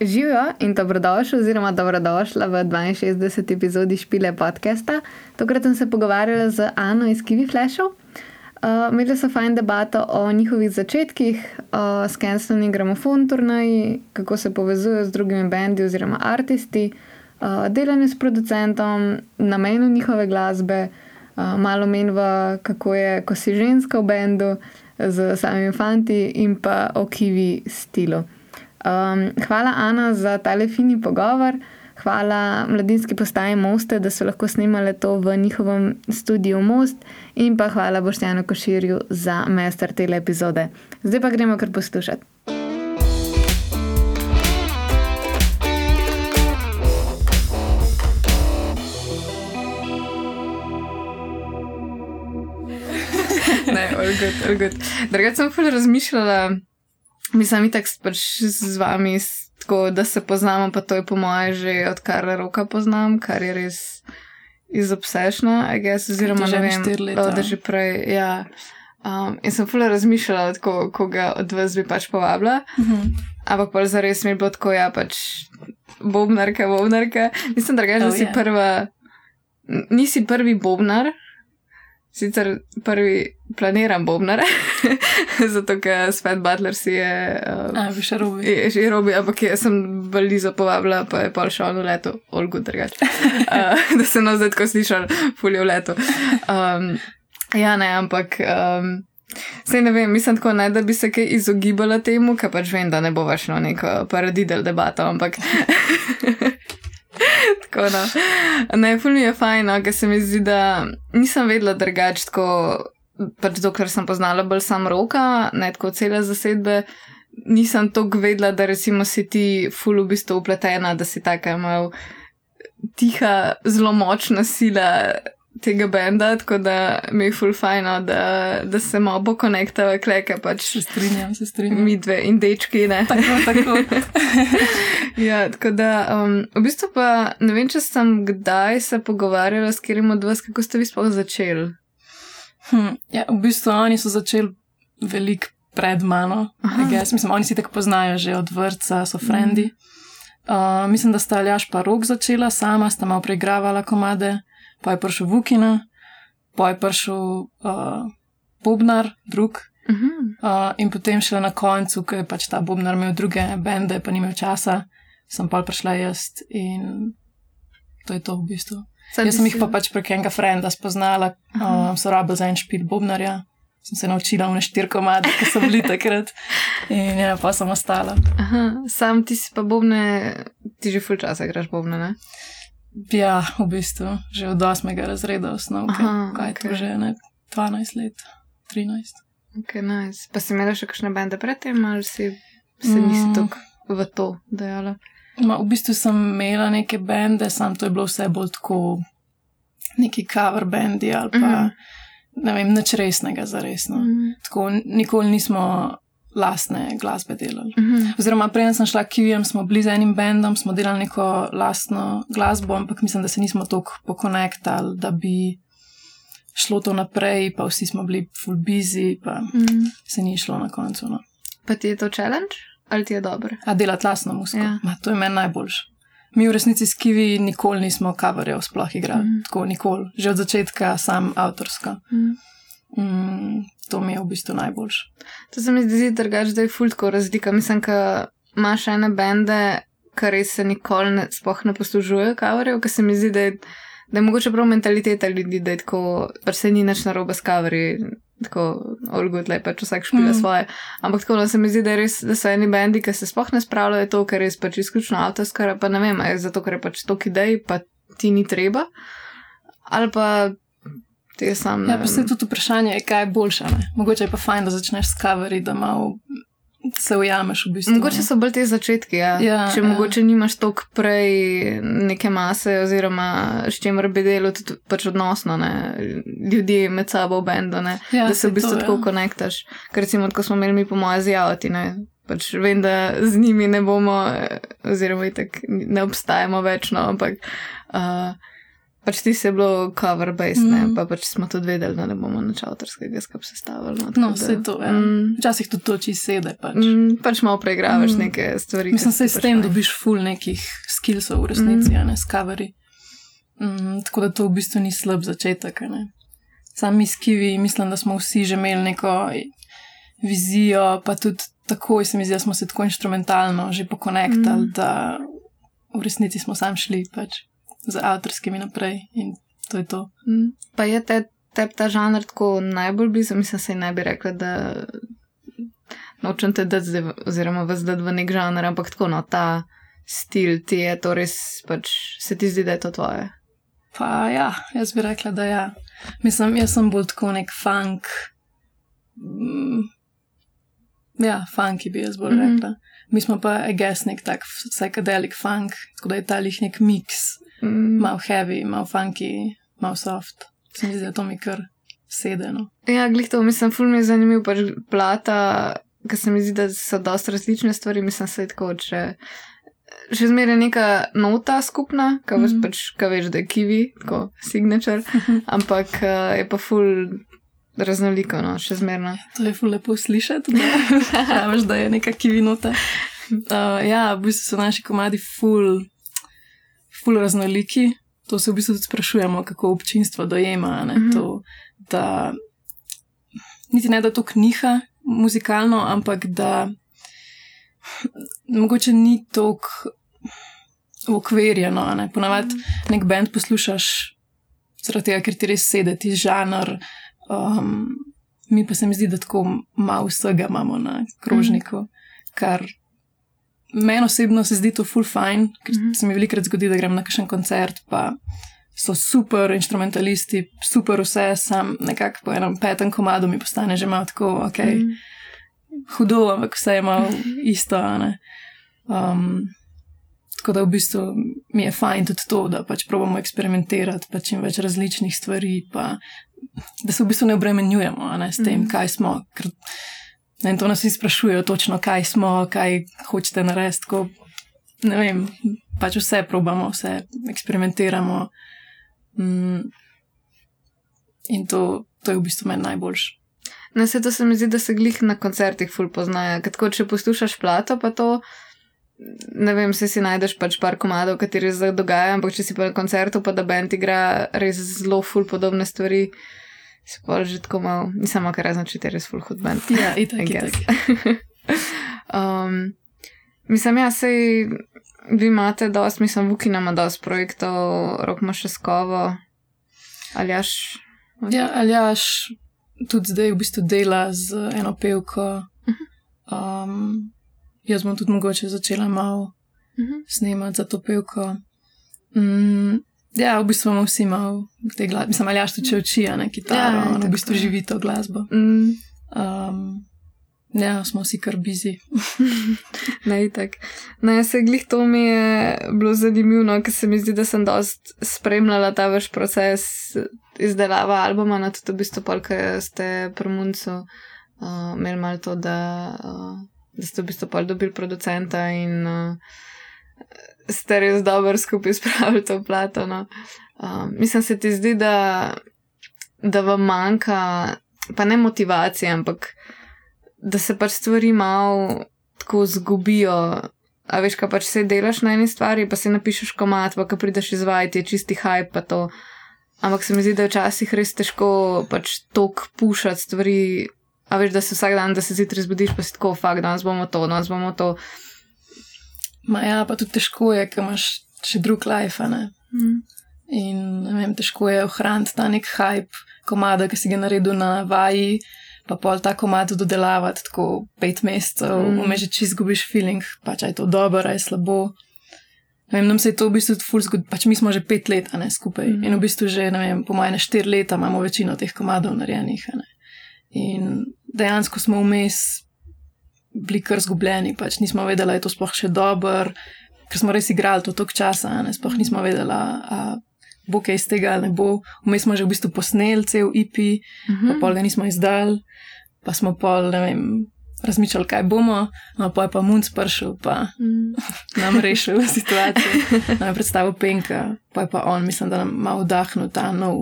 Živijo in dobrodošli, oziroma dobrodošla v 62. epizodi Špile podcasta. Tokrat sem se pogovarjala z Ano iz Kiwi Flashov. Uh, imeli so fajn debato o njihovih začetkih, o skensleni gramofon turnaji, kako se povezujejo z drugimi bendi oziroma aristi, uh, delanju s producentom, namenu njihove glasbe, uh, malo menjava, kako je, ko si ženska v bendu z samimi fanti in pa o kiwi stilu. Um, hvala, Ana, za tale fini pogovor. Hvala mladinski postaji Moste, da so lahko snimali to v njihovem studiu Most, in pa hvala Boštjanu Koširju za mester te epizode. Zdaj pa gremo kar poslušati. Ne, Drugače sem fully razmišljala, mislim, da pač z vami, tako, da se poznamo, pa to je po mojem že odkar roka poznam, kar je res izobsešno, oziroma že ne vem, da že prej. Ja. Um, in sem fully razmišljala, tako, koga od vas bi pač povabila. Uh Mhm. -huh. Ampak pa zares mi je bilo tako, ja, pač bobnarka, bobnarka. Mislim, da Oh, si ja. prva, nisi prvi bobnar, sicer prvi planiran bobnar, zato ker Svet Butler si je. Uh, A, še robi. Je že robi, ampak jaz sem Balizo povabila, pa je pol šel v leto, olgu drugače. Uh, da se nas zdaj tako slišal, fulje v leto. Um, ja, ne, ampak. Um, Sej ne vem, mislim tako, ne, da bi se kaj izogibala temu, ker pač vem, da ne bo več no neko paradidel debato, ampak. tako no. Ne, ful mi je fajn, no, ker se mi zdi, da nisem vedela drugače tako, pač dokler sem poznala bolj sam roka, ne tako cele zasedbe. Nisem toliko vedela, da recimo si ti ful v bistvu upletena, da si taka mal tiha, zelo močna sila tega benda, tako da mi je ful fajno, da, da se malo pokonektava kleke, pač Se strinjam, se strinjam. mi dve in dečki, ne. Tako, tako. Ja, tako da, um, v bistvu pa ne vem, če sem kdaj se pogovarjala s katerim od vas, kako ste vi sploh začeli. Hm, ja, v bistvu oni so začeli veliko pred mano. Guess. Mislim, oni si tako poznajo že od vrca, so frendi. Uh, mislim, da sta Aljaš pa rok začela sama, sta malo preigravala komade, pa je prišel Vukina, pa je prišel uh, Bobnar, drug. Uh -huh. Uh, in potem šele na koncu, ko je pač ta Bobnar imel druge bende, pa ni imel časa, sem pa prišla jaz in to je to v bistvu. Jaz sem jih pa pač prek enega frenda spoznala, um, so rabili za en špil Bobnarja. Sem se naučila v štiri komade, ki so bili takrat. In ja, pa sem ostala. Aha, sam ti si pa bobne, ti že ful časa igraš bobne, ne? Ja, v bistvu, že od 8. razreda osnovke. Aha, Kaj okej. to že, ne? 12 let, 13. Ok, nice. Pa si imela še kakšne bende predtem, ali si se nisi Mm. tako v to dejala? Ma, v bistvu sem imela neke bende, sam to je bilo vse bolj tako, neki cover bendi ali pa Mhm. ne vem, nič resnega za resno. Mm. Tako nikoli nismo lastne glasbe delali. Mhm. Oziroma, preden sem šla Kivijem, smo bili z enim bendom, smo delali neko lastno glasbo, ampak mislim, da se nismo toliko pokonektali, da bi šlo to naprej, pa vsi smo bili full busy, pa Mm. se ni šlo na koncu. No. Pa ti je to challenge ali ti je dobro? A delati lastno muziko, Ja. Ma, to je meni najboljše. Mi v resnici s Kivi nikoli nismo coverjev sploh igrali, mm. tako nikoli, že od začetka sam avtorska. Mm. Mm, to mi je v bistvu najboljše. To se mi zdi drugače, da je ful tako razlika. Mislim, da imaš ene bende, kar res se nikoli ne, sploh ne poslužujejo kaverjev, ker se mi zdi, da je, da je mogoče prav mentaliteta ljudi, da je tako, pač se ni nič narobe s kaverji. Tako, orgut, le pač vsak špila mm. Svoje. Ampak tako, no, se mi zdi, da, res, da so eni bendi, ki se sploh ne spravljajo to, ker je res pač izključno avtorska, pa ne vem, je zato, ker je pač toliko idej, pa ti ni treba. Ali pa je sam. ne Ja, pa se tudi vprašanje je, kaj je boljše. Ne? Mogoče je pa fajn, da začneš s coverji, da malo se ujameš v bistvu. Mogoče so bolj te začetki, ja. Ja, če ja. mogoče nimaš toliko prej neke mase, oziroma s čimer bi delal tudi pač odnosno, ne? ljudi med sabo v bendu, ne? ja, da se v bistvu to, tako ja. konektaš. Ker recimo, ko smo imeli mi po moje zjavati, ne. Pač vem, da z njimi ne bomo, oziroma itak ne obstajamo večno, ampak uh, Pač ti se je bilo cover base, mm. pa pač smo tudi vedeli, da ne bomo nič avtorskega skup sestavili. No, no vse to je. Mm. Včasih tudi to či sede. Pač, mm, pač malo preigravaš mm. neke stvari. Mislim, se s pač tem dobiš full nekih skillsov v resnici, mm. ne s coverji. Mm, tako da to v bistvu ni slab začetek. Sami skivi, mislim, da smo vsi že imeli neko vizijo, pa tudi tako, se mi zdi, da smo se tako instrumentalno že pokonektali, mm. da v resnici smo sami šli. Pač z avtorskimi naprej in to je to. Mm. Pa je te, te ta žanr tako najbolj blizu, mislim, se ne bi rekla, da nočem te dati, zdaj, oziroma vas dati v nek žanr, ampak tako no, ta stil ti je to res, pač se ti zdi, da je to tvoje. Pa ja, jaz bi rekla, da ja. Mislim, jaz sem bolj tako nek funk. Mm, ja, funky bi jaz bolj mm -hmm. rekla. Mi smo pa, I guess, nek tak psychedelic funk, tako da je ta lih nek mix mm. malo heavy, malo funky, malo soft. Se mi zdi, da to mi kar sedeno. Ja, glih to, mislim, ful mi je zanimiv, pač plata, ker se mi zdi, da so dosta različne stvari, mislim, se tako, če. Še zmeraj neka nota skupna, ki mm -hmm. pač, veš, da je kiwi, kot signature, ampak uh, je pa ful raznoliko, no, še zmeraj. To je ful lepo slišati, da, veš, da je neka kiwi nota. Uh, ja, v bistvu so naši komadi ful ful raznoliki. To se v bistvu tudi sprašujemo, kako občinstvo dojema. Mm -hmm. to, da, niti ne da to knjiga muzikalno, ampak da mogoče ni tako ukvirjeno. Ne? Ponavadi -hmm. nek bend poslušaš, zaradi tega, ker ti res sedeti žanr. Um, mi pa se mi zdi, da tako malo vsega imamo na krožniku, mm -hmm. kar Meni osebno se zdi to full fine, ker mm -hmm. se mi velikokrat zgodi, da grem na kakšen koncert, pa so super instrumentalisti, super vse, sam nekako po enem petem komadu mi postane že malo tako, ok, mm -hmm. hudo, ampak vse je malo isto. Um, tako da v bistvu mi je fajn tudi to, da pač probujemo eksperimentirati, pa čim več različnih stvari, pa da se v bistvu ne obremenjujemo ne, s tem, mm -hmm. kaj smo. Ker, In to nas vsi sprašujejo, točno kaj smo, kaj hočete narediti. Ko, ne vem, pač vse probamo, vse eksperimentiramo. Mm, in to, to je v bistvu meni najboljš. Na svetu se mi zdi, da se glih na koncertih ful poznajo. Tako, če poslušaš plato, pa to, ne vem, se si najdeš pač par komadov, kateri se dogajajo, ampak če si pa na koncertu, pa da bend igra res zelo ful podobne stvari. Sploh že tako malo, nisem kar razen, če ti res full hud band. Ja, itak, itak. um, mislim, ja, sej vi imate dost, mislim, Vuki ima dost projektov, rok ima še skovo. Aljaš? Ja, Aljaš tudi zdaj v bistvu dela z eno pevko. Mhm. Um, jaz bom tudi mogoče začela malo uh mhm. -huh. snemati za to pevko. Mm, Ja, v bistvu imamo vsi malo te glasbe, mislim, ali jaš tudi uči, a ne kitaro, ja, v bistvu živi to glasbo. Mm. Um, ja, smo vsi kar bizi. ne, tako. Ne, se glih to mi je bilo zanimivo, no, ker se mi zdi, da sem dost spremljala ta vaš proces izdelava albuma, na to, v bistvu, polk ste promuncu uh, imeli malo to, da, uh, da ste v bistvu pol dobili producenta in uh, ste res dobro skupaj spravili to plato. No. Um, mislim, se ti zdi, da, da vam manjka, pa ne motivacija, ampak da se pač stvari malo tako zgubijo. A veš, kaj pač se delaš na eni stvari, pa si napišeš komat, pa ko prideš izvajati, je čisti hype pa to. Ampak se mi zdi, da je včasih res težko pač tok pušati stvari. A veš, da se vsak dan, da se zjutraj zbudiš, pa si tako, fakt, danes bomo to, danes bomo to. Ma ja, pa tudi težko je, ker imaš še drug life. Mm. In vem, težko je ohraniti ta nek hype, komada, ki si ga naredil na vaji, pa pol ta komad dodelavati tako pet mesecev, mm. vmes že čist zgubiš feeling, pa če je to dobro, je slabo. Vem, nam se je to v bistvu ful zgodilo, pač mi smo že pet let ne, skupaj mm. in v bistvu že, ne vem, po mojem, štiri leta imamo večino teh komadov narejenih. In dejansko smo vmes bili kar zgubljeni, pač nismo vedeli, da je to sploh še dobro, ker smo res igrali to tok časa, ne sploh nismo vedeli, da bo kaj iz tega ali ne bo. Vmes smo že v bistvu posneli cel IP, uh -huh. pa mhm. pol ga nismo izdali, pa smo pol, ne vem, razmišljali, kaj bomo, no pa je pa Munc prišel, pa mm. nam rešil situacijo. Nam je predstavil Penka, pa je pa on, mislim, da nam malo vdahnil ta nov.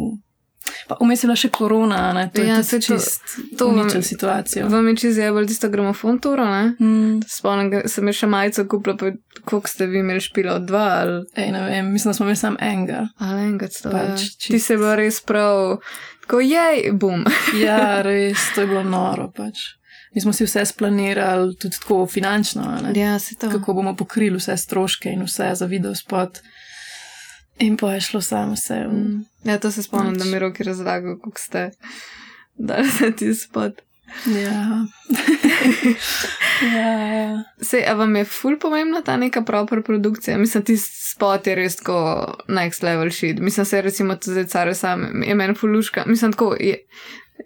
Pa vmes je bila še korona, ne? to ja, je to, čist, to uničil situacijo. Vam je čez je bolj tisto gramofon turo, ne? Mm. Spomnim, sem še majico kupila, pa koliko ste vi imeli špilo, dva ali? Ej, ne vem, mislim, da smo imeli samo enega. Ali enega, to je. Pač, čist... Ti se bo res prav, ko je, bum. ja, res, to je bilo noro pač. Mi smo si vse splanirali, tudi tako finančno, ja, kako bomo pokrili vse stroške in vse za video spot. In pa je šlo samo vse. Mm. Ja, to se spomnim, Noč. da mi roki razlagajo, kako ste dali se ti spot. Ja. ja. Sej, a vam je ful pomembna ta neka proper produkcija? Mislim, ti spot je res tako next level shit. Mislim, se recimo tudi care sam, je meni fuluška. Mislim, tako je.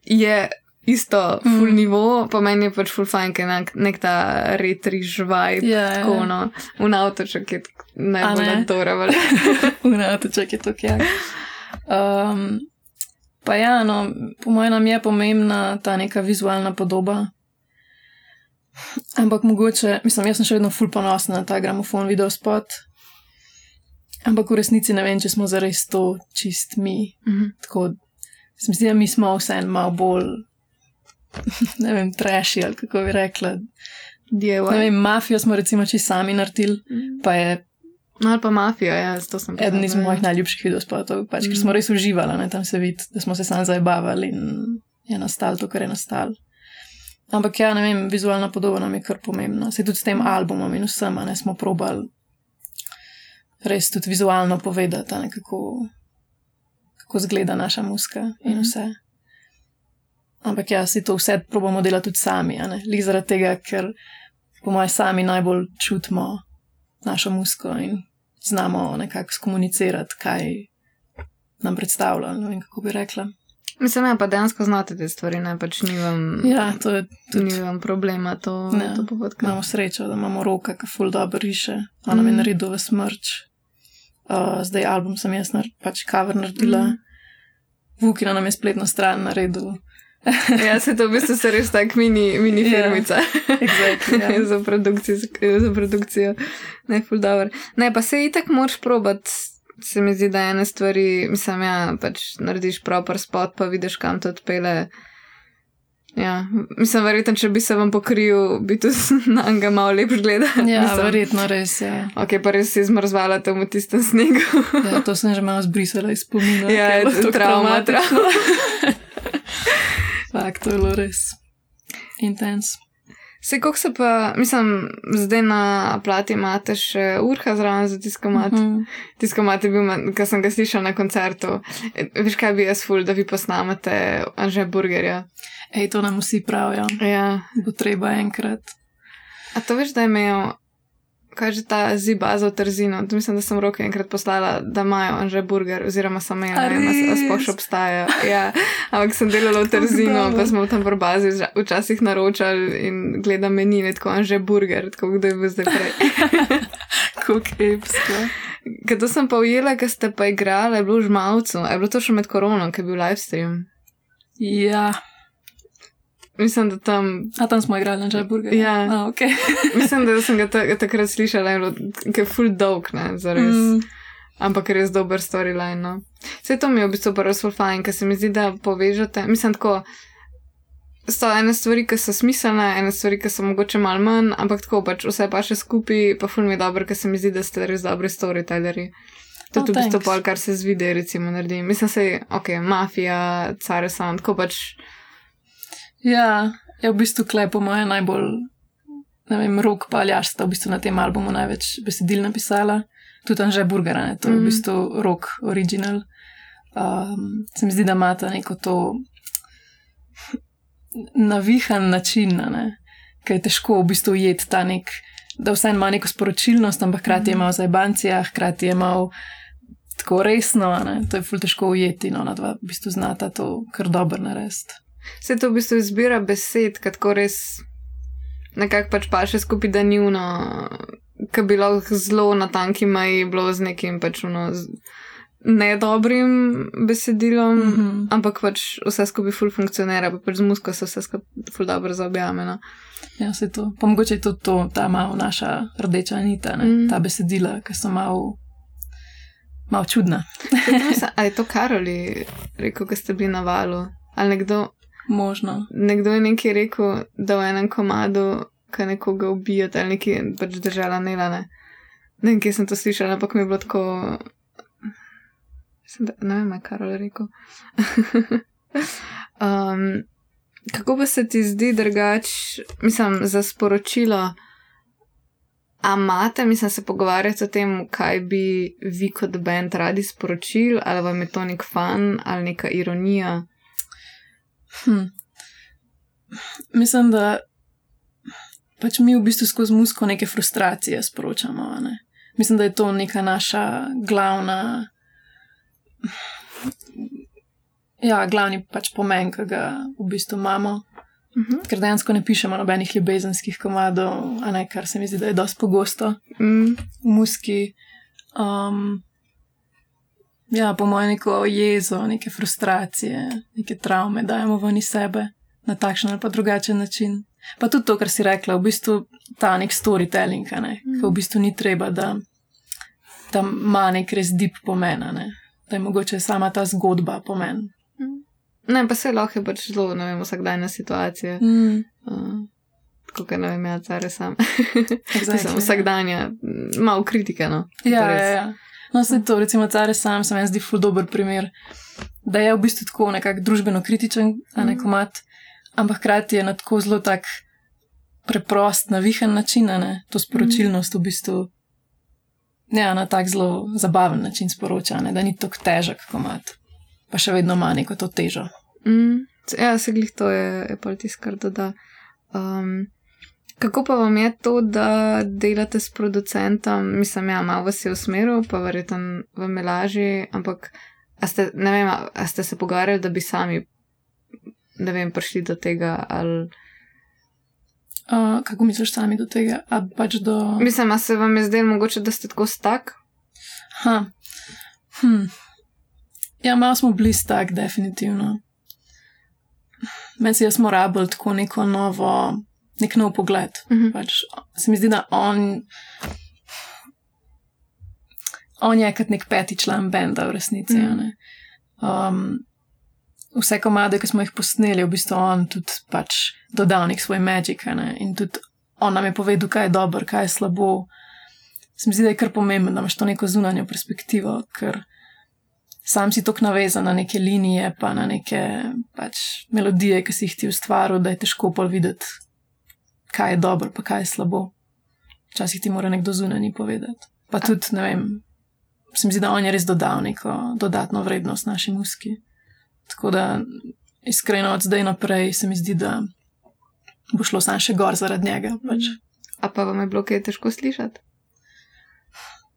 je isto, full mm. nivo, pa meni je pač full fajn, ker nek, nek ta retri žvaj, yeah, ja, tako yeah. no, v avtoček je najbolj ne? adorable. v avtoček je to kje. Um, pa ja, no, po mojem nam je pomembna ta neka vizualna podoba. Ampak mogoče, mislim, jaz sem še vedno full ponosna na ta gramofon video spot. Ampak v resnici ne vem, če smo zares to čist mi. Mm -hmm. Tako, mislim, da mi smo vse en malo bolj ne vem, treši ali kako bi rekla. Ne vem, mafijo smo recimo čisto sami naredili, mm. pa je. No, ali pa mafijo, ja, to sem. Eden izmed mojih najljubših videospotov, pač, mm. ker smo res uživali, ne, tam se vidi, da smo se sami zabavali in je nastal to, kar je nastal. Ampak ja, ne vem, vizualna podoba nam je kar pomembna. Se tudi s tem albumom in vsem, ne smo probali res tudi vizualno povedati, ne, kako, kako zgleda naša muska in mm. Ampak ja, si to vse probujemo delati tudi sami, le zaradi tega, ker po mojem sami najbolj čutimo našo musko in znamo nekako skomunicirati, kaj nam predstavlja. Ne vem, kako bi rekla. Mislim, ja, pa dejansko znate te stvari, ne pač ni vam, ja, to je tudi, ni vam problema to, ne, to povedati. Imamo srečo, da imamo roka, ki ful dobro riše, ona mm. mi je naredila smrč. Uh, zdaj album sem jaz nar pač cover naredila, mm. Vukina nam je spletno stran naredila. ja, se to v bistvu se res tak mini, mini ja, firmica. Yeah, exactly, yeah. za, produkcijo, za produkcijo. Ne, ful dobro. Ne, pa se itak moraš probat. Se mi zdi, da ene stvari, mislim, ja, pač narediš proper spot, pa vidiš, kam to odpele. Ja, mislim, verjetno, če bi se vam pokril, bi to na njega malo lepš gledal. Ja, mislim, verjetno res je. Ja. Ok, pa res si zmrzvala tam v tistem snegu. ja, to sem že malo zbrisala iz spomina. Ja, je to trauma, trauma. Fak, to je bilo res intens. Se, kako se pa, mislim, zdaj na plati imate še urha zraven za tiskomat. Mm -hmm. Tiskomat je bil, kar sem ga slišal na koncertu. E, veš, kaj bi jaz ful, da vi posnamete Anže Burgerja? Ej, to nam vsi pravijo. Ja. Bo treba enkrat. A to veš, da je imel kaj že ta ziba za trzino. To mislim, da sem roke enkrat poslala, da imajo že burger, oziroma samo eno, da sploh še obstajajo. Ja, ampak sem delala v trzino, pa smo tam v bazi včasih naročali in gledam meni, tako že burger, tako kdo je bil zdaj prej. Kako epsko. Kaj to sem pa ujela, ker ste pa igrali, je bilo v žmalcu, je bilo to še med koronom, ker je bil live stream. Ja. Mislim, da tam. A tam smo igrali na Džajburgu. Ja, A, okay. mislim, da sem ga takrat slišala, da je full dog, ne, zares. Mm. Ampak res dober storyline. No. Vse to mi je v bistvu prvo zelo fajn, ker se mi zdi, da povežete. Mislim, tako. So ene stvari, ki so smiselne, ene stvari, ki so mogoče malo manj, ampak tako pač vse pa še skupaj, pa ful mi je dobro, ker se mi zdi, da ste res dobri storytelleri. To je oh, bistvu pol, kar se z videa, recimo, naredi. Mislim, da je, ok, mafija, care sound, ko pač. Ja, je v bistvu klep, po mojem, najbolj, ne vem, rok pa ali až sta v bistvu na tem albumu največ besedil napisala. Tudi tam že burger, ne? to je mm. v mhm. bistvu rok original. Um, se mi zdi, da ima ta neko to navihan način, ne? ker je težko v bistvu ujeti ta nek, da vse ima neko sporočilnost, ampak hkrati je malo za ebancija, hkrati je malo. Tako resno, ne? to je fulj težko ujeti, no, na dva, v bistvu znata to kar dobro narediti. Vse to v bistvu izbira besed, kako res nekako pač pa še skupaj da njuno, ki bi lahko zelo na tanki meji bilo z nekim pač uno, nedobrim besedilom, mm -hmm. ampak pač vse skupaj ful funkcionira, pa pač z musko se vse skupaj ful dobro zaobjame. No. Ja, se to. Pa mogoče je to, to ta malo naša rdeča nita, mm. ta besedila, ki so malo. Malo čudna. Ali je to Karoli rekel, ko ste bili na valu? Ali nekdo? Možno. Nekdo je nekaj rekel, da v enem komadu, ki nekoga ubijate, ali nekaj pač držala nelane. Ne vem, kje sem to slišala, ampak mi je bilo tako. Ne vem, kaj je rekel. um, kako pa se ti zdi drugač, mislim, za sporočilo? A imate, mislim, se pogovarjati o tem, kaj bi vi kot bend radi sporočili, ali vam je to nek fan ali neka ironija? Hm. Mislim, da pač mi v bistvu skozi musko neke frustracije sporočamo. Ne? Mislim, da je to neka naša glavna ja, glavni pač pomen, ki ga v bistvu imamo. Uh mhm. -huh. Ker dejansko ne pišemo nobenih ljubezenskih komadov, ne, kar se mi zdi, da je dosti pogosto mm. v muski. Um, ja, po mojem, neko jezo, neke frustracije, neke travme dajemo ven iz sebe na takšen ali pa drugačen način. Pa tudi to, kar si rekla, v bistvu ta nek storytelling, ne, mm. ki v bistvu ni treba, da tam ima nek res deep pomen. Ne da je mogoče sama ta zgodba pomen. Mm. Ne, pa se lahko je pač zelo, ne vem, vsakdajna situacija. Mm. Uh, Kot ne vem, ja, care sam. Exactly. Vsakdanja, malo kritike. No, ja, ja, ja. No, se to, recimo, care sam, se mi zdi ful dober primer, da je v bistvu tako nekako družbeno kritičen, a ne mm. komat, ampak hkrati je na tako zelo tak preprost, navihan način, ne, to sporočilnost mm. v bistvu ja, na tak zelo zabaven način sporoča, ne, da ni tako težek komat, pa še vedno ima neko to težo. Mm, ja, se glih to je, je pa tisto, kar doda. Um, kako pa vam je to, da delate s producentom? Mislim, ja, malo vas je v smeru, pa verjetno vam je lažje, ampak a ste, ne vem, a ste se pogovarjali, da bi sami, ne vem, prišli do tega ali. Uh, kako misliš sami do tega? Pač do... Mislim, da se vam je zdelo mogoče, da ste tako stak? Hm. Ja, malo smo bili stak, definitivno. Meni se je smo rabili tako neko novo, nek nov pogled. Uh mhm. -huh. pač, se mi zdi, da on, on je kot nek peti član benda v resnici. Uh -huh. um, vse komade, ki smo jih posneli, v bistvu on tudi pač dodal nek svoj magik. Ne? In tudi on nam je povedal, kaj je dobro, kaj je slabo. Se mi zdi, da je kar pomembno, da imaš to neko zunanjo perspektivo, ker sam si tako navezan na neke linije, pa na neke pač, melodije, ki si jih ti ustvaril, da je težko pol videti, kaj je dobro, pa kaj je slabo. Včasih ti mora nekdo zunanji povedati. Pa tudi, ne vem, se mi zdi, da on je res dodal neko dodatno vrednost naši muski. Tako da, iskreno, od zdaj naprej se mi zdi, da bo šlo samo še gor zaradi njega. Pač. A pa vam je bilo kaj težko slišati?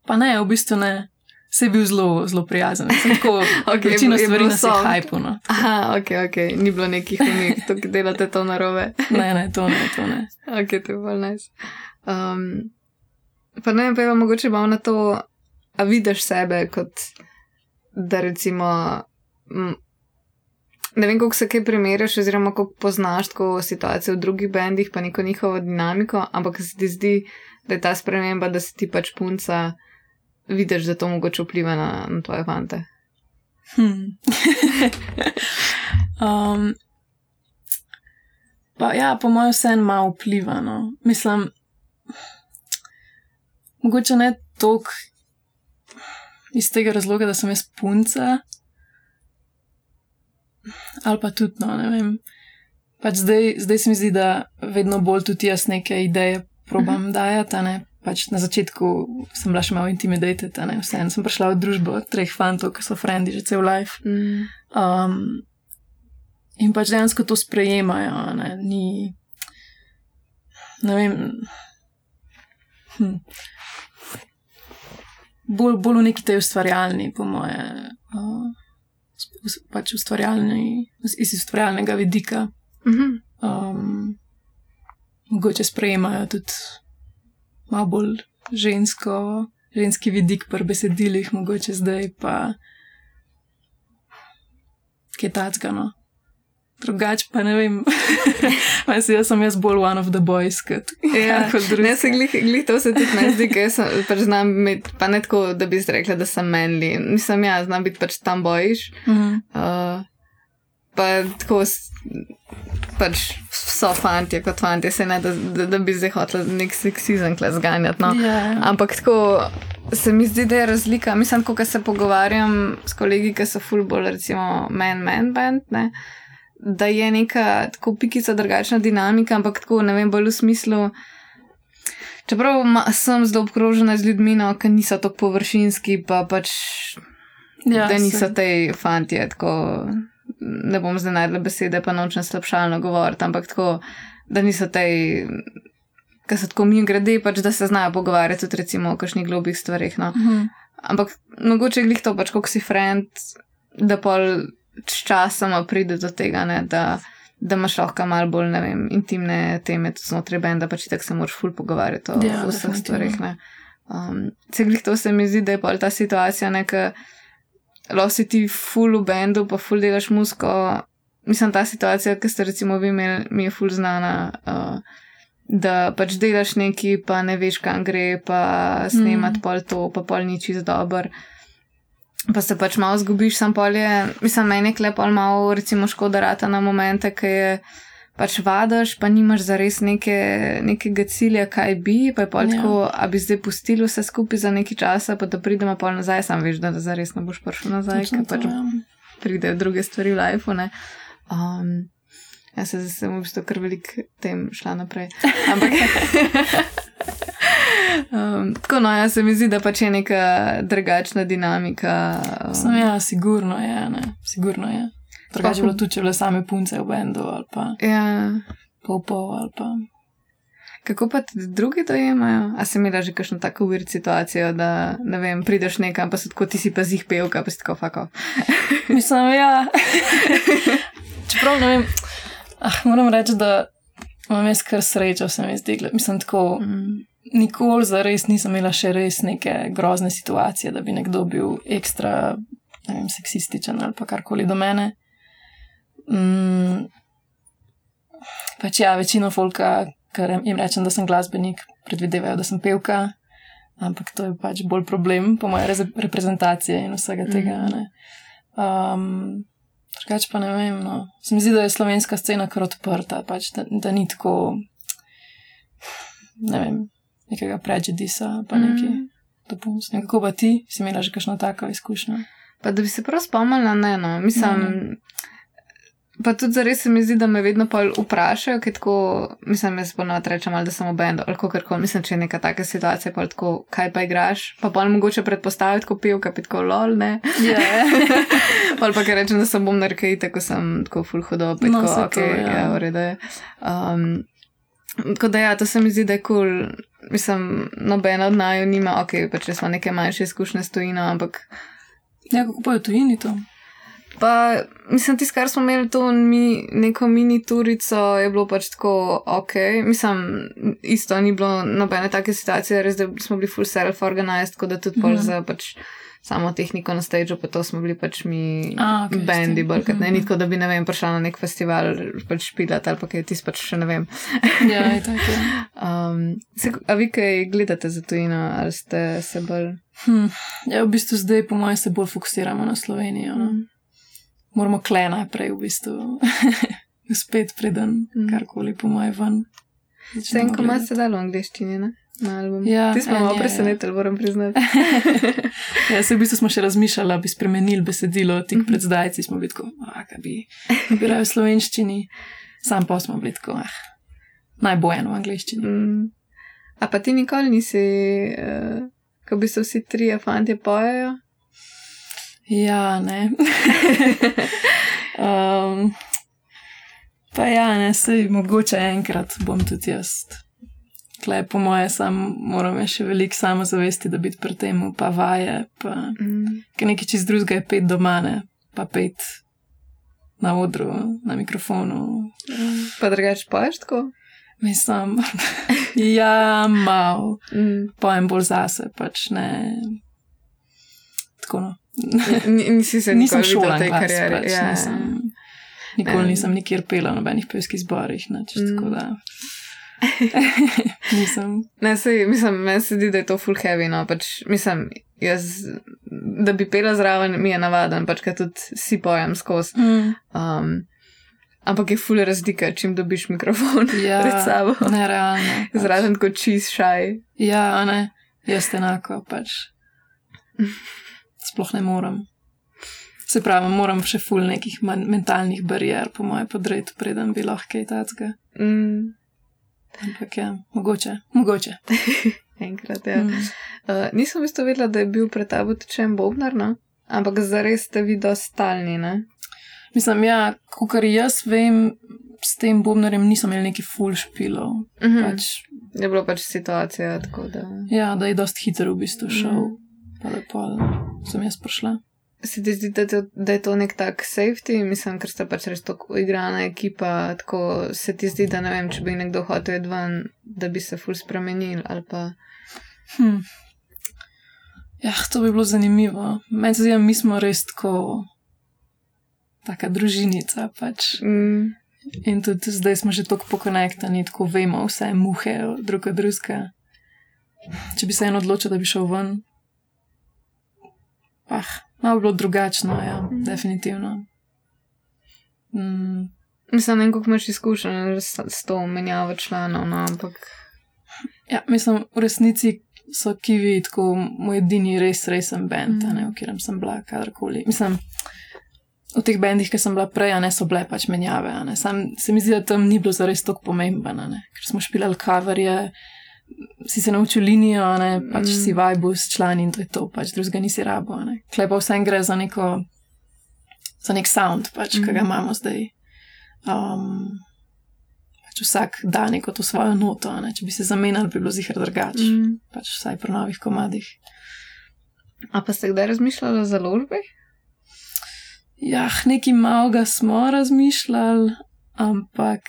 Pa ne, v bistvu ne. Se je bil zelo, zelo prijazen. Tako, okay, večino stvari na svojem hajpu. No. Aha, ok, ok, ni bilo nekih umik, ki delate to narobe. ne, ne, to ne, to ne. Ok, to je bolj nice. Um, pa ne vem, pa je mogoče malo na to, a vidiš sebe kot da recimo ne vem, kako se kaj primerjaš, oziroma kako poznaš tako situacijo v drugih bendih, pa neko njihovo dinamiko, ampak se ti zdi, da je ta sprememba, da si ti pač punca, vidiš, da to mogoče vpliva na, na tvoje fante. Hmm. um, pa ja, po mojem, vse en malo vpliva. No. Mislim, mogoče ne toliko iz tega razloga, da sem jaz punca ali pa tudi, no, ne vem. Pač zdaj, zdaj se mi zdi, da vedno bolj tudi jaz neke ideje probam uh mhm. -huh. dajati. Pač na začetku sem bila še malo intimidated, vseeno sem prišla v družbo treh fantov, ki so frendi že cel life. Mm. Um, in pač dejansko to sprejemajo, ne, ni. Ne vem. Hm. Bolj, bolj v neki tej ustvarjalni, po moje. Uh, pač iz ustvarjalnega vidika. Mhm. Um, mogoče sprejemajo tudi malo bolj žensko, ženski vidik pri besedilih, mogoče zdaj pa kaj tackano. Drugač pa ne vem, manj se jaz sem jaz bolj one of the boys kot, ja, kot drugi. Ne, se glih, glih to se tudi meni zdi, ker sem, pač znam biti, pa ne tako, da bi rekla, da sem menli. Mislim, ja, znam biti pač tam bojiš. Uh -huh. uh, pa tako pač so fanti, kot fanti, se ne da, da, da bi zdaj hotel nek seksizem kle zganjati. No. Yeah. Ja. Ampak tako se mi zdi, da je razlika. Mislim, ko se pogovarjam s kolegi, ki so full bolj, recimo, men-men band. Ne? Da je neka tako pikica drugačna dinamika, ampak tako ne vem, bolj v smislu. Čeprav ma, sem zelo obkrožena z ljudmi, no, ki niso tako površinski, pa pač, ja, da niso te fanti, tako ne bom zdaj najdla besede, pa nočem slabšalno govoriti, ampak tako, da niso te, ki so tako mi grede, pač da se znajo pogovarjati tudi recimo o kakšnih globih stvarih. No. Uh mhm. -huh. Ampak mogoče glih to pač, kot si friend, da pol časoma pride do tega, ne, da, da imaš lahko malo bolj, vem, intimne teme znotraj benda, pač tako se moraš ful pogovarjati o ja, vseh stvarih. Um, Ceglih to se mi zdi, da je pol ta situacija neka lahko si ti full v bendu, pa full delaš musko. Mislim, ta situacija, ki ste recimo vi imeli, mi je full znana. Uh, Da pač delaš neki, pa ne veš, kam gre, pa snemati mm. pol to, pa pol ni čist dober. Pa se pač malo zgubiš, sam pol je, mislim, meni je klepal malo, recimo, škoda rata na momente, ki je pač vadaš, pa nimaš za res neke, nekega cilja, kaj bi, pa je pol ja. tako, a bi zdaj pustili vse skupaj za nekaj časa, pa da pridemo pol nazaj, sam veš, da za res ne boš prišel nazaj, ker pač ja. pridejo druge stvari v lifeu. Um, jaz se zdaj v bistvu kar velik tem šla naprej. Ampak. Um, tako no, jaz se mi zdi, da pač je neka drugačna dinamika. Um. Sem ja, sigurno je, ne, sigurno je. Drugače bilo tudi, če bile same punce v bendu ali pa. Ja. Pol pol ali pa. Kako pa ti drugi dojemajo? A si imela že kakšno tako uvirt situacijo, da ne vem, prideš nekam, pa se tako ti si pa zih pevka, pa si tako fako. Mislim, ja. Čeprav ne vem, ah, moram reči, da imam jaz kar srečo, se mi zdi. Mislim, tako. Mm. Nikoli za res nisem imela še res neke grozne situacije, da bi nekdo bil ekstra, vem, seksističen ali pa karkoli do mene. Mm, pač ja, večino folka, ker jim rečem, da sem glasbenik, predvidevajo, da sem pevka, ampak to je pač bolj problem po moje reprezentacije in vsega tega. Mm. Um, Drugače pa ne vem. No. Se mi zdi, da je slovenska scena kar odprta, pač, da, da ni tako, ne vem, nekega prejudisa, pa mm. neki dopust. Kako pa ti, si imela že kakšno tako izkušnjo? Pa da bi se prav spomnila, ne, no, mislim. Mm. Pa tudi za res se mi zdi, da me vedno pol vprašajo, ker tako, mislim, jaz ponovno rečem, da sem v bendu, ali kako koli, mislim, če je neka taka situacija, pa tako, kaj pa igraš, pa pol mogoče predpostaviti, ko pijo, kaj pitko lol, ne. Ja. Yeah. pol pa kaj rečem, da sem bom narkej, tako sem tako full hudo, pitko, no, ok, to, ja, ja v redu je. Um, tako da ja, to se mi zdi, da je kul, cool. mislim, nobena od naju nima, ok, pa če smo neke manjše izkušnje s tujino, ampak. Ja, kako pa je tujini to? Pa, mislim, tisto, kar smo imeli tu, mi, neko mini turico, je bilo pač tako ok. Mislim, isto ni bilo nobene take situacije, res da smo bili full self-organized, tako da tudi mm. za pač samo tehniko na stage, pa to smo bili pač mi A, okay, bendi, brkat, ne, mhm. nitko, da bi, ne vem, prišla na nek festival, pač špilat ali pa kaj, ti pač še ne vem. ja, je tako. um, se, a vi kaj gledate za tujino, ali ste se bolj? Hm. Ja, v bistvu zdaj, po mojem, se bolj fokusiramo na Slovenijo. No? Mm moramo kle najprej, v bistvu, spet preden mm. karkoli po moj ven. Vsem, ko imaš sedaj v angliščini, ne? Ja, Ti smo malo presenetili, moram priznati. ja, se v bistvu smo še razmišljali, da bi spremenili besedilo, tik pred mhm. zdajci smo bili tako, ah, kaj bi, bi raje v slovenščini, sam pa smo bili tako, ah, najbojen v angliščini. Mm. A pa ti nikoli nisi, uh, ko bi se vsi trije fanti pojejo? Ja, ne. um, pa ja, ne, se mogoče enkrat bom tudi jaz. Klej, po moje, sam moram še veliko samozavesti, da biti pri tem, pa vaje. Pa, mm. Ker nekaj čist drugega je pet doma, ne, pa pet na odru, na mikrofonu. Pa drugač poješ tako? Mislim, ja, mal. Mm. Pojem bolj zase, pač ne tako. No. Nisi se nisem šola v tej glas, karieri. Pač, ja, nisem, ja. nikoli Ne. nisem nikjer pela na nobenih pevskih zborih. Nič, Mm. tako da. nisem. Ne, sej, mislim, meni se zdi, da je to full heavy. No, pač, mislim, jaz, da bi pela zraven, mi je navaden, pač kaj tudi si pojem skozi. Mm. Um, ampak je full razlika, čim dobiš mikrofon Ja, pred sabo. nerealno. Pač. Zraven kot čist šaj. Ja, ne, jaz enako pač. Sploh ne morem. Se pravi, moram še ful nekih mentalnih barijer, po mojem, podreti, preden bi lahko kaj takega. Mm, Ampak ja, mogoče, mogoče. enkrat, ja. Mm. Uh, nisem bistvu vedela, da je bil pred tabo tečen bobnar, no? ampak zares ste vi dostalni, ne? Mislim, ja, kar jaz vem, s tem bobnarjem nisem imel neki ful špilov. Mhm. Pač, Je bilo pač situacija tako, da. ja, da je dost hitro v bistvu šel. Mhm. Pa lepo sem jaz prišla. Se ti zdi, da, to- da je to nek tak safety, mislim, ker ste pač res tako igrana ekipa, tako se ti zdi, da ne vem, če bi nekdo hotel iti ven, da bi se ful spremenil ali pa. Hm. Ja, to bi bilo zanimivo. Meni se zdi, da mi smo res tako, taka družinica. Pač. Mm, In tudi zdaj smo že tako pokonektani, tako vemo vse muhe drug od drugega. Če bi se en odločil, da bi šel ven, pa malo bi bilo drugačno, ja, definitivno. Mm, mislim, ne vem, koliko imaš izkušenj s, s to menjavo članov, no, ampak. ja, mislim, v resnici so kivi tako moj edini res resen bend, mm. v katerem sem bila kadarkoli. Mislim, v teh bendih, ki sem bila prej, ne so bile pač menjave. ne. Sam se mi zdi, da tam ni bilo zares tako ne. ker smo špilali coverje, si se naučil linijo, ne, pač Mm. si vibe s člani in to je to, pač drugega nisi rabo. a ne. Klej pa vsem gre za neko, za nek sound, pač, ki ga Mhm. imamo zdaj. Um, pač vsak da neko to svojo noto, ne. če bi se zamenjali, bi bilo zihar drugače, mm. Mm. pač vsaj pri novih komadih. A pa ste kdaj razmišljali o založbi? Ja, nekaj malega smo razmišljali, ampak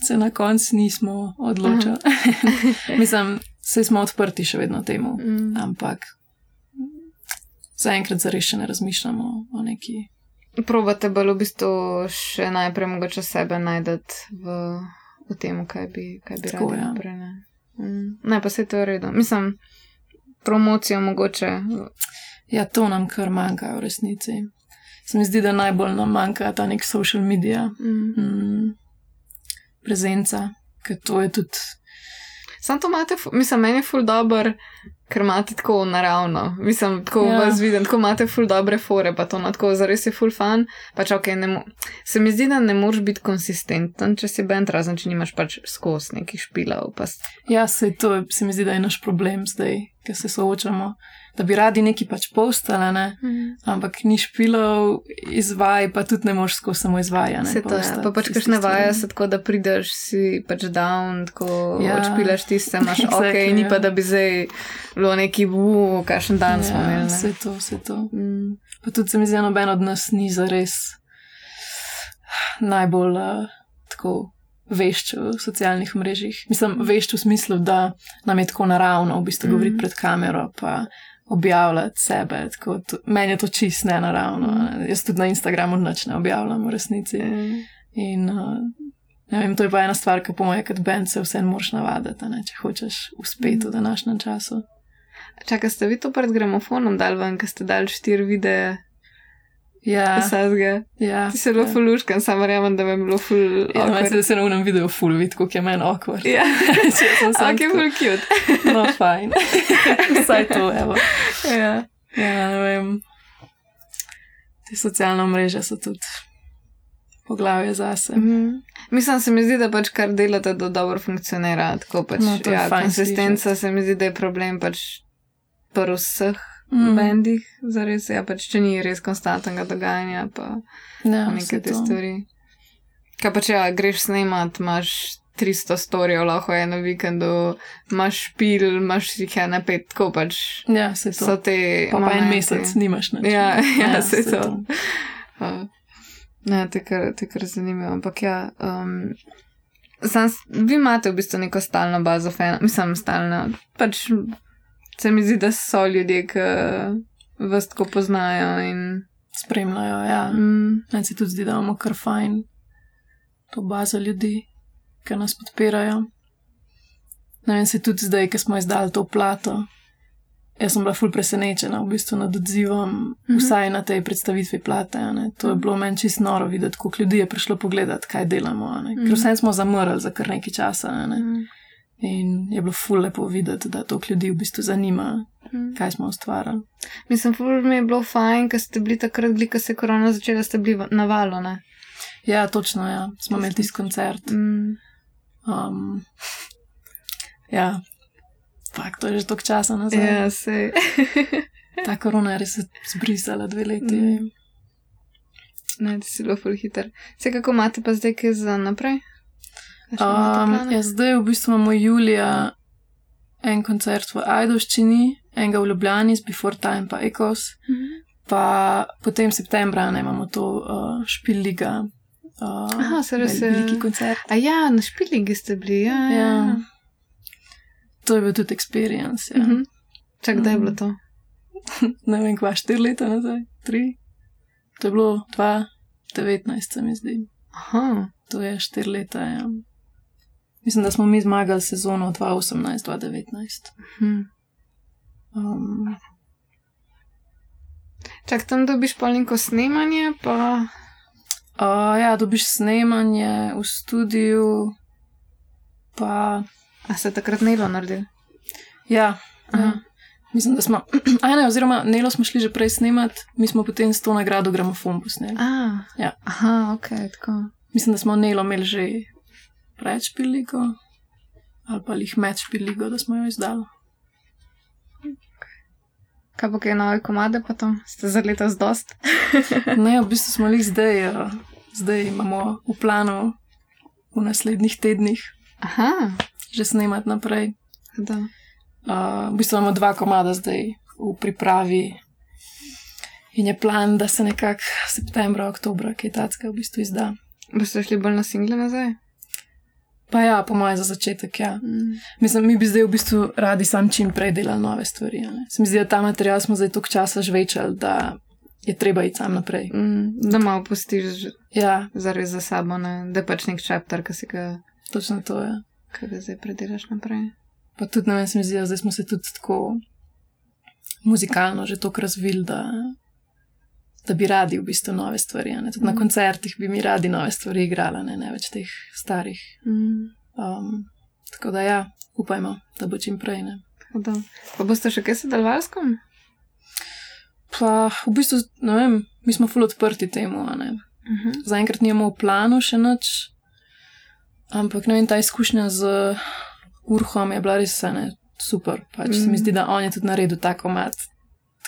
se na koncu nismo odločili. Mislim, se smo odprti še vedno temu, Mm. ampak zaenkrat zares še ne razmišljamo o neki. Probate bolj v bistvu še najprej mogoče sebe najdete v, v tem, kaj bi, kaj bi Tako, radi ja. naprej. Ne? Mm. ne, pa se to je v redu. Mislim, promocijo mogoče. Ja, to nam kar manjka v resnici. Se mi zdi, da najbolj nam manjka ta nek social media, Mm. mm, prezenca, ker to je tudi. Sam to imate, mislim, meni je ful dobr, ker imate tako naravno. Mislim, tako Ja. vas vidim, tako imate ful dobre fore, pa to na tako zares je ful fan. Pač, okay, ne se mi zdi, da ne moreš biti konsistenten, če si bend, razen če nimaš pač skozi nekih špilov. Pa, Ja, se to se mi zdi, da je naš problem zdaj, ker se soočamo, da bi radi neki pač postali, ne? ampak ni špilov, izvaj, pa tudi ne moreš skozi samo izvajanje. Se to je. Pa pač kakšne vaje se tako, da prideš, si pač down, tako Ja. ja. odšpilaš tiste, imaš Exactly, ok, ni ja. pa da bi zdaj bilo neki, uu, kakšen dan smo imeli. Ja, ne. vse to, vse to. Mm. Pa tudi se mi zdi, noben od nas ni zares najbolj uh, tako vešč v socialnih mrežjih. Mislim, vešč v smislu, da nam je tako naravno v bistvu Mhm. govoriti pred kamero. Pa, Objavljati sebe, tako, to, meni je to čist nenaravno. Mhm. Mm. Jaz tudi na Instagramu nič ne objavljam, v resnici. Mm. In uh, ne vem, to je pa ena stvar, ki po mojem, kot bend se vse moraš navaditi, a ne, če hočeš uspeti v današnjem času. Čakaj, ste vi to pred gramofonom dal ven, ker ste dal štiri videe Ja, vsega? ja. Ti si zelo ja. fuluškan, sam verjamem, da bi bilo ful. Ja, meni se, awkward. da se na unem videu ful vidi, kako je meni awkward. Ja, Če sem sam ok, tako, ful cute. No, fajn. Vsaj to, evo. ja. Ja, ne vem. Te socialne mreže so tudi poglavje zase. Mhm. Mislim, se mi zdi, da pač kar delate, da dobro funkcionira. Tako pač, No, je ja, konsistenca se mi zdi, da je problem pač pri vseh Mm. bendih, zares, ja, pač če ni res konstantnega dogajanja, pa Ja, ja, neke te to. stvari. Kaj pa če ja, greš snemat, imaš 300 storijev, lahko je na vikendu, imaš špil, imaš jih ena pet, tako pač Ja, se so to. te. Pa, pa en mesec nimaš nič. Ja, ne. ja, saj saj to. Uh, ne, to je kar, to je kar zanimivo. Ampak ja, um, sam, vi imate v bistvu neko stalno bazo fana, mislim, stalno. Pač se mi zdi, da so ljudje, ki vas tako poznajo in spremljajo. Ja. Mm. Meni se tudi zdi, da imamo kar fajn to bazo ljudi, ki nas podpirajo. Ne vem, se tudi zdaj, ki smo izdali to plato. Jaz sem bila ful presenečena v bistvu nad odzivom, mm -hmm. vsaj na tej predstavitvi plate. Ne. To je bilo meni čisto noro videti, koliko ljudi je prišlo pogledat, kaj delamo. -hmm. Ker vsem smo zamrli za kar nekaj časa. Ne. Mm -hmm. In je bilo ful lepo videti, da to ljudi v bistvu zanima, mm. kaj smo ustvarjali. Mislim, ful mi je bilo fajn, ker ste bili takrat, ko se je korona začela, ste bili na valu. Ne? Ja, točno, ja. smo imeli tisti koncert. Mm. Um, ja, fakt, to je že toliko časa nazaj. Ja, se. Ta korona je res zbrisala dve leti. Mm. Ne, ti si bilo ful hiter. Vse kako imate pa zdaj, kaj za naprej? Um, ja, zdaj v bistvu imamo julija en koncert v Ajdoščini, enega v Ljubljani, z Before Time, pa Ecos. Mm -hmm. Pa potem septembra ne imamo to uh, špiliga. Uh, Aha, se res je. Veliki koncert. A ja, na špiligi ste bili, ja. ja. ja. To je bil tudi experience. Ja. Mm -hmm. Čak, kdaj je bilo to? ne vem, kva štiri leta nazaj, tri. To je bilo 2019, se mi zdi. Aha. To je štiri leta, ja. Mislim, da smo mi zmagali sezono 2018-2019. Hmm. Um, Čak tam dobiš polniko snemanje, pa. Uh, ja, dobiš snemanje v studiu, pa. A se takrat Nelo naredil? Ja. ja. Mislim, da smo. Aj, ne, oziroma, Nelo smo šli že prej snemati, mi smo potem s to nagrado gramofon posneli. Ja. Aha, ok, tako. Mislim, da smo Nelo imeli že pred špiligo ali pa jih med špiligo, da smo jo izdali. Kaj pa kaj nove komade, pa to ste za leto zdost? ne, v bistvu smo jih zdaj, uh, zdaj imamo v planu v naslednjih tednih. Aha. Že snemati naprej. Uh, v bistvu imamo dva komada zdaj v pripravi. In je plan, da se nekako septembra, oktober, kaj takega v bistvu izda. Boste šli bolj na single nazaj? Pa ja, po mojem, za začetek. Ja. Mm. Mislim, mi bi zdaj v bistvu radi sam čim prej delali nove stvari. Se mi zdi, da ta material smo zdaj toliko časa žvečali, da je treba iti sam naprej. Mm. Da malo pustiš ja. zares za sabo, ne? da pač nek čepter, ki si ga. Točno to je. Ja. Kaj ga zdaj predelaš naprej. Pa tudi na meni se mi zdi, da smo se tudi tako muzikalno že toliko razvili, da da bi radi v bistvu nove stvari. Mm. Na koncertih bi mi radi nove stvari igrali, ne, ne več teh starih. Mm. Um, tako da ja, upajmo, da bo čim prej. Ne. Pa boste še kaj sodelovali? Pa v bistvu, ne vem, mi smo fully odprti temu. Uh mhm. -huh. Zaenkrat nimamo v planu še nič, ampak ne vem, ta izkušnja z Urhom je bila res ne, super. Pač mm. se mi mhm. zdi, da on je tudi naredil tako mat,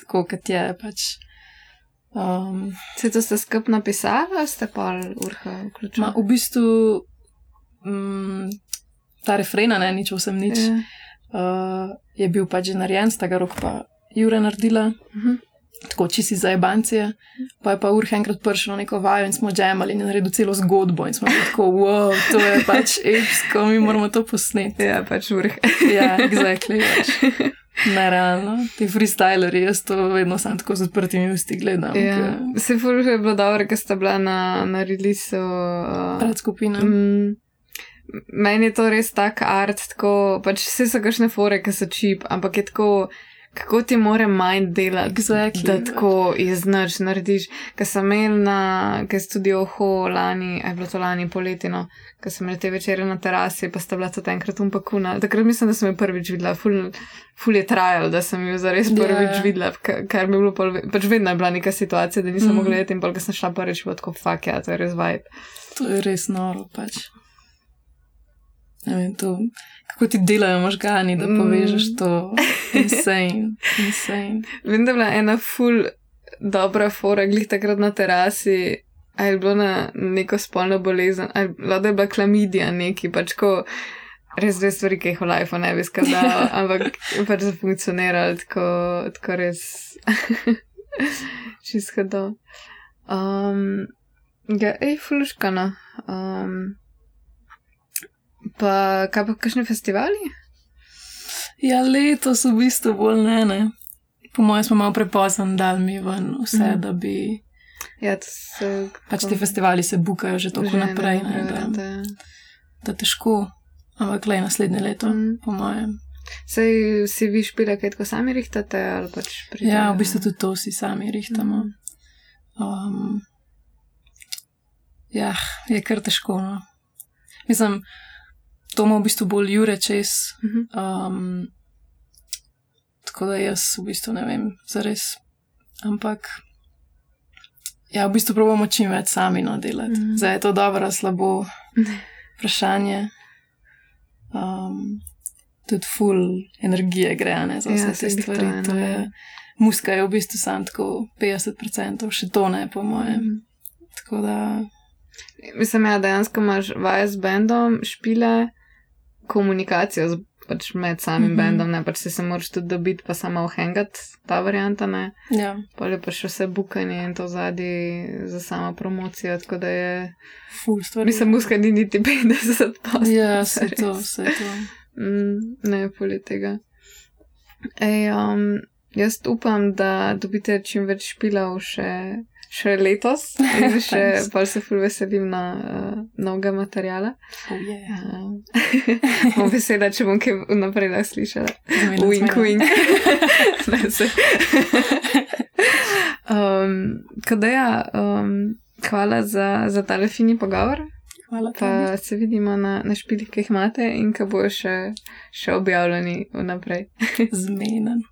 tako kot je. Pač, Um, Se to ste skup napisali, ste pa urha vključili? V bistvu um, ta refrena, ne, nič vsem nič, je, uh, je bil pač že narejen, sta ga rok pa Jure naredila. Uh mhm. -huh. Tako čisi za ebancije, pa je pa urha enkrat prišel na neko vajo in smo džemali in naredili celo zgodbo in smo bili tako, wow, to je pač epsko, mi moramo to posneti. Ja, pač urha. ja, exactly. Pač. Nerealno, ti freestyleri, jaz to vedno sam tako z odprtimi usti gledam. Ja. Se furuje je bilo dobro, ker sta bila na, na releasu. Uh, Pred skupino. Mm, meni je to res tak art, tako, pač vse so kakšne fore, ki so čip, ampak je tako kako ti mora mind delati, exactly, da tako iznač narediš. Ker sem imel na, ker sem tudi oho lani, aj bilo to lani poletino, ker sem imel te večere na terasi, pa sta bila to enkrat umpakuna. Takrat mislim, da sem jo prvič videla, ful, ful je trajal, da sem jo zares prvič yeah. Ja. videla, kar mi je bilo, pol, pač vedno je bila neka situacija, da nisem mm. mogla gledati in pol, ker sem šla prvič, bo tako fuck, ja, to je res vibe. To je res noro pač. Ne vem, to kako ti delajo možgani, da povežeš mm. to. Insane, insane. Vem, da je bila ena full dobra fora, glih takrat na terasi, ali je bilo na neko spolno bolezen, ali da je bila klamidija neki, pač ko res dve stvari, ki jih v life ne bi skazala, ampak pač so funkcionirali tako, tako res čisto do. Um, ja, ej, fuluškana. Um, Pa kaj pa kakšni festivali? Ja, letos v bistvu bolj ne, ne. po mojem, smo malo prepozen, da mi ven vse, mm. da bi. Ja, se, pač ti festivali se bukajo že tako naprej, ne, da, da, da težko, ampak le naslednje leto, mm. po mojem. Sej si vi špile, kaj tako sami rihtate? Pač ja, v bistvu tudi to si sami rihtamo. Mm. Um, ja, je kar težko. No. Mislim, to ima v bistvu bolj jure čez. Mhm. Um, tako da jaz v bistvu ne vem, zares. Ampak. Ja, v bistvu pravimo čim več sami no delati. Mm. Zdaj je to dobro, slabo. Vprašanje. Um, tudi full energije gre ne, za vse ja, te stvari. To je, ja. muska je v bistvu samo tako 50%, še to ne, po mojem. Mm. Tako da. Mislim, ja, dejansko imaš vaje z bendom, špile, komunikacijo z, pač med samim mm -hmm. bendom, ne pač si se moraš tudi dobiti, pa samo ohengati ta varianta. Ja. Pa je pa še vse bukanje in to zadnji za samo promocijo, tako da je. Ful stvar. Mislim, muska ni niti 50 pa. Ja, vse to, vse to. Mm, ne, poli tega. Ej, um, jaz upam, da dobite čim več špilov še še letos in še bolj se ful veselim na uh, novega materijala. Oh, yeah. uh, vesela, če bom kaj vnaprej slišala. Wink, wink. um, Kadeja, um, hvala za, za tale fini pogovor. Hvala. Pa se vidimo na, na špilih, ki jih imate in ki bojo še, še objavljeni vnaprej. Zmenen.